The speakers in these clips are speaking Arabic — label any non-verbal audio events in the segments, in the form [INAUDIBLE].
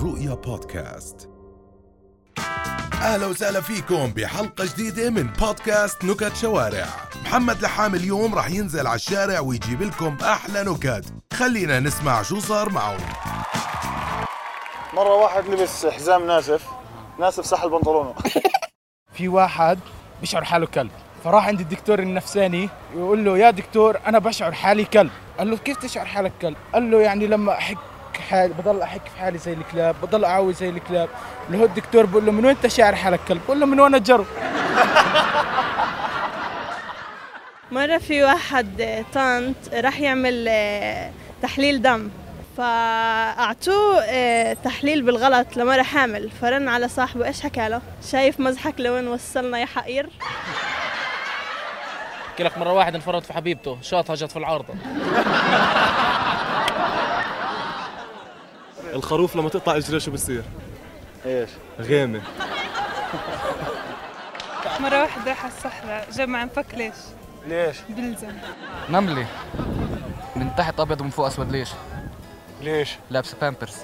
الرؤيا بودكاست. أهلا وسهلا فيكم بحلقة جديدة من بودكاست نكت شوارع. محمد لحام اليوم راح ينزل على الشارع ويجيب لكم أحلى نكت. خلينا نسمع شو صار معه مرة واحد لبس حزام ناسف ناسف سحل بنطلونه. [LAUGHS] في واحد بيشعر حاله كلب. فراح عند الدكتور النفساني يقول له يا دكتور أنا بشعر حالي كلب. قال له كيف تشعر حالك كلب؟ قال له يعني لما أحك حالي بضل أحك في حالي زي الكلاب بضل اعوي زي الكلاب. اللي هو الدكتور بقول له من وين أنت شاعر حالك كلب بقول له من وين الجرو [LAUGHS] مرة في واحد طنط راح يعمل آه، تحليل دم. فأعطوه آه، تحليل بالغلط لمرة حامل فرن على صاحبه إيش حكى له؟ شايف مزحك لوين وصلنا يا حقير؟ احكي لك مرة واحد انفرد في حبيبته شاطها جت في العارضة. [LAUGHS] الخروف لما تقطع اجريه شو بصير؟ إيش؟ غامة مرة واحد راح على الصحراء جمع انفك ليش؟ ليش؟ بلزم نملة من تحت أبيض ومن فوق أسود ليش؟ ليش؟ لابسة بامبرز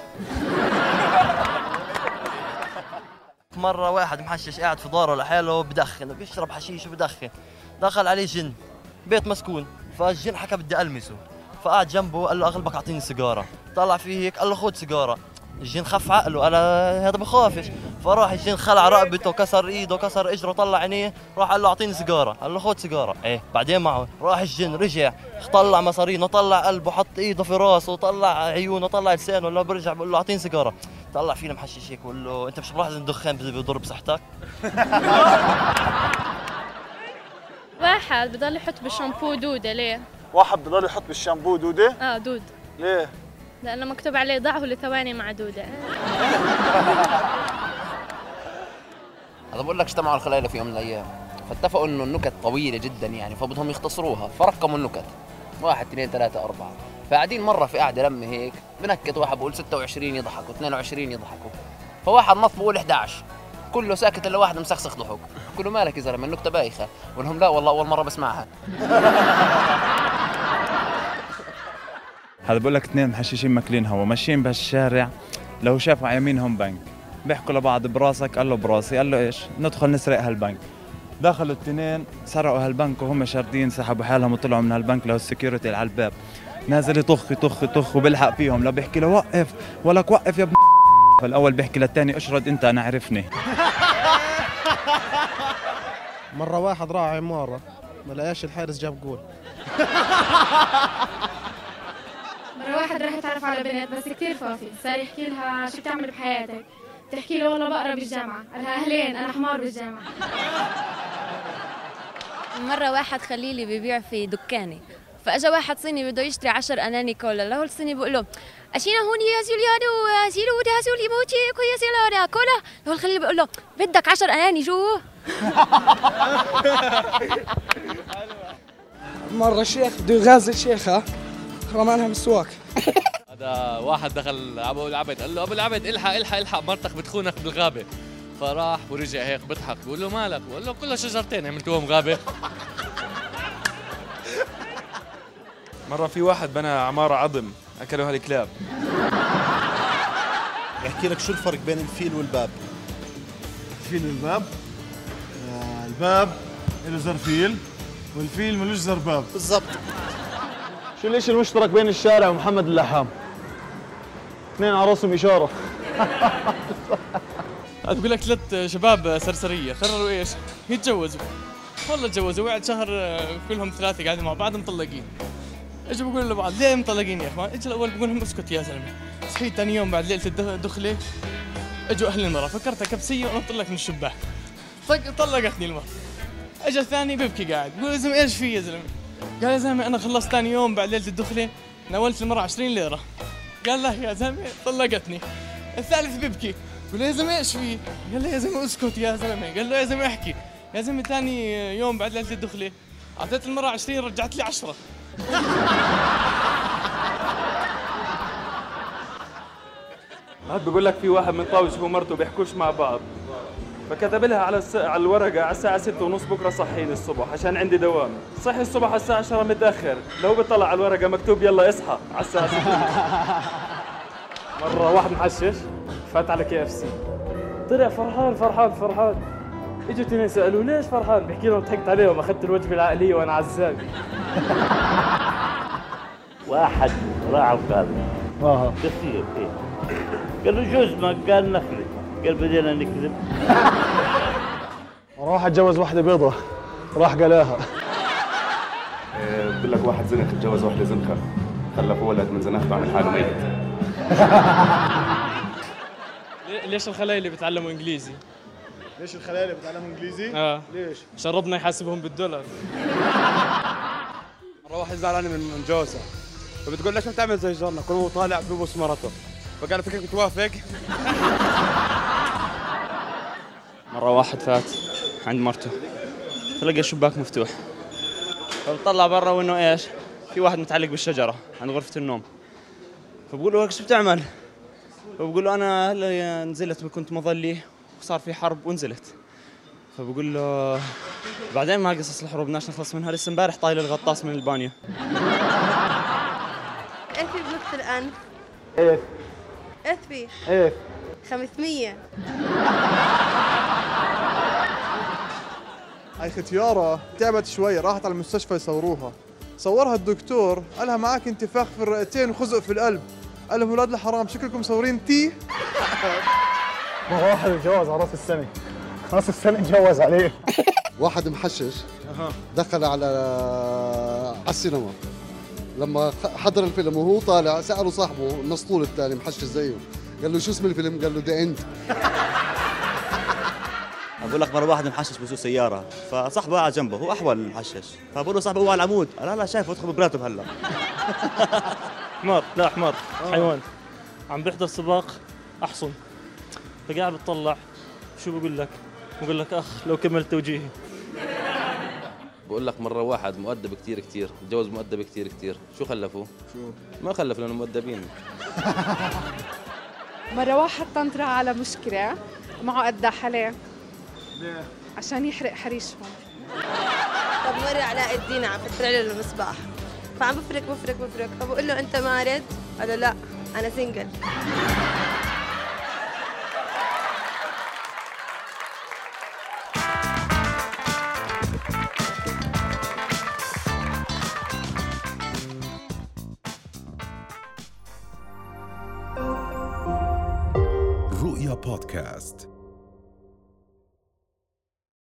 مرة واحد محشش قاعد في داره لحاله بدخن بيشرب حشيش وبدخن دخل عليه جن بيت مسكون فالجن حكى بدي ألمسه فقعد جنبه قال له أغلبك أعطيني سيجارة. طلع فيه هيك قال له خذ سيجارة. الجن خف عقله قال هذا بخافش فراح الجن خلع رقبته كسر إيده كسر اجره طلع عينيه. راح قال له أعطيني سيجارة. قال له خذ سيجارة. إيه بعدين معه. راح الجن رجع طلع مصارينه طلع قلبه حط إيده في راسه طلع عيونه طلع لسانه لو برجع بقول له أعطيني سيجارة. طلع فينا محشش هيك بقول له أنت مش ملاحظ إن الدخان بيضر بصحتك؟ [LAUGHS] واحد بضل يحط بالشامبو دودة ليه؟ واحد بضل يحط بالشامبو دودة. آه دود. ليه؟ لأنه مكتوب عليه ضعه لثواني مع دودة. [LAUGHS] هذا بقول لك اجتمعوا الخلايا في يوم من الأيام. فاتفقوا إنه النكت طويلة جدا يعني فبدهم يختصروها. فرقموا النكت. واحد اثنين ثلاثة أربعة. فقاعدين مرة في قعدة لمة هيك بنكت واحد بقول 26 يضحكوا 22 يضحكوا. فواحد نط بقول 11 كله ساكت إلا واحد مسخسخ ضحك. كله مالك يا زلمة النكتة بايخة. بقول لهم لا والله أول مرة بسمعها. [LAUGHS] هذا بقول لك اثنين محششين ماكلين هوا ماشيين بهالشارع لو شافوا على يمينهم بنك. بيحكوا لبعض براسك قال له براسي قال له إيش؟ ندخل نسرق هالبنك. دخلوا الاثنين سرقوا هالبنك وهم شاردين سحبوا حالهم وطلعوا من هالبنك له ال security على الباب. نازل يطخ يطخ يطخ وبيلحق فيهم. لا بيحكي له وقف ولك وقف يا ابن [LAUGHS] فالاول بيحكي للثاني اشرد أنت أنا عرفني. مرة واحد راح عمارة ما لقاش الحارس جاب جول. [LAUGHS] مرة واحد راح يتعرف على بنت بس كتير فافي صار يحكي لها شو بتعمل بحياتك؟ تحكي له والله بقرا بالجامعة. قال لها أهلين أنا حمار بالجامعة. مرة واحد خليلي ببيع في دكاني. فأجا واحد صيني بده يشتري عشر أناني كولا. له الصيني بقول له أشينا هوني يا سيليانو سيلو ده سيلي موتي كويا سيلونا كولا. له الخليلي بقول له بدك عشر أناني شو مرة شيخ بده يغازل شيخة. رمانها مسواك هذا واحد دخل أبو العبد قال له أبو العبد إلحق إلحق إلحق مرتك بتخونك بالغابة. فراح ورجع هيك بيضحك بقول له مالك؟ بقول له كلها شجرتين عملتوهم غابة. مرة في واحد بنى عمارة عظم أكلوا هالكلاب. يحكي لك شو الفرق بين الفيل والباب؟ الفيل والباب؟ آه الباب له زرفيل والفيل ملوش زرباب بالضبط. شو الاشي المشترك بين الشارع ومحمد اللحام؟ اثنين على راسهم إشارة. [LAUGHS] بقول لك ثلاث شباب سرسرية قرروا إيش؟ يتجوزوا. والله تجوزوا وقعد شهر آه، كلهم ثلاثة قاعدين مع بعض مطلقين. اجوا بيقولوا لبعض؟ ليه مطلقين يا إخوان؟ اجى الأول بقول لهم اسكت يا زلمة. صحيت ثاني يوم بعد ليلة الدخ- الدخلة إجوا أهل المرأة. فكرتها كبسية ونط لك من الشباك. طلقتني المرأة. اجى الثاني بيبكي قاعد. بقول يا إيش في يا زلمة؟ قال يا زلمة أنا خلصت ثاني يوم بعد ليلة الدخلة ناولت المرأة 20 ليرة. قال له يا زلمة طلقتني. الثالث بيبكي. قال يا زلمة إيش في؟ قال له يا زلمة اسكت يا زلمة. قال له يا زلمة احكي. يا زلمة ثاني يوم بعد ليلة الدخلة أعطيت المرأة 20 رجعت لي 10 هاد بقول لك في واحد من طاوش ومرته بيحكوش مع بعض. فكتب لها على الس... على الورقة على الساعة 6 ونص بكرة صحيني الصبح عشان عندي دوام. صحي الصبح على الساعة 10 متأخر. لو بيطلع على الورقة مكتوب يلا اصحى على الساعة 6 [LAUGHS] مرة واحد محشش فات على كي اف سي طلع فرحان فرحان فرحان. اجوا اثنين سألوه ليش فرحان؟ بحكي لهم ضحكت عليهم أخذت الوجبه العائليه وأنا عزاب [LAUGHS] واحد راح وقال آه. قصير إيه. قال له جوز ما قال نخلة قال بدينا نكذب [LAUGHS] راح أتجوز واحدة بيضة. راح قلاها. بقول لك واحد زنخ اتجوز واحدة زنخة. خلف ولد من زنخته عمل حاله ميت. [LAUGHS] ليش الخلايلي بيتعلموا إنجليزي؟ ليش الخلايا بتعلموا إنجليزي؟ آه. ليش؟ عشان ربنا يحاسبهم بالدولار. مرة واحد زعلان من من جوزها فبتقول ليش ما تعمل زي جارنا؟ كل هو طالع ببوس مرته. فقال فكرك بتوافق مرة واحد فات عند مرته فلقى الشباك مفتوح فطلع برا وإنه إيش؟ في واحد متعلق بالشجرة عند غرفة النوم فبقول له إيش بتعمل؟ فبقول له أنا هلأ نزلت كنت مظلي وصار في حرب ونزلت فبقول له بعدين ما قصص الحروب بدناش نخلص منها لسه امبارح طايل الغطاس من البانيو [LAUGHS] إيش في بنص الانف؟ إيش في؟ إيه 500 هاي ختيارة؟ تعبت شوي راحت على المستشفى يصوروها. صورها الدكتور قالها معك انتفاخ في الرئتين وخزق في القلب. قال لهم ولاد الحرام شكلكم مصورين تي؟ [LAUGHS] مرة واحد اتجوز على رأس السنة. رأس السنة اتجوز عليه. [LAUGHS] واحد محشش دخل على على السينما. لما حضر الفيلم وهو طالع سأله صاحبه المسطول الثاني محشش زيه. قال له شو اسم الفيلم؟ قال له the end [LAUGHS] أقول لك مره واحد محشش بسوق سيارة. فصاحبه قاعد جنبه هو أحول المحشش فبقول له صاحبه هو على العمود. قال لا لا شايفه ادخل براتب هلا [LAUGHS] حمار لا حمار. حيوان. عم بيحضر سباق أحصن. فقاعد بتطلع شو بقول لك؟ بقول لك أخ لو كملت توجيهي. بقول لك مرة واحد مؤدب كتير كتير. تجوز مؤدب كتير كتير. شو خلفوه؟ شو؟ ما خلف لأنه مؤدبين. مرة واحد طنطرة على مشكلة معه قداح عليه. ليه؟ عشان يحرق حريشهم طب مرة علاء الدين عم فتر له المصباح فعم بفرك بفرك بفرك فبقول له أنت مارد؟ قال له لا أنا سنجل رؤيا بودكاست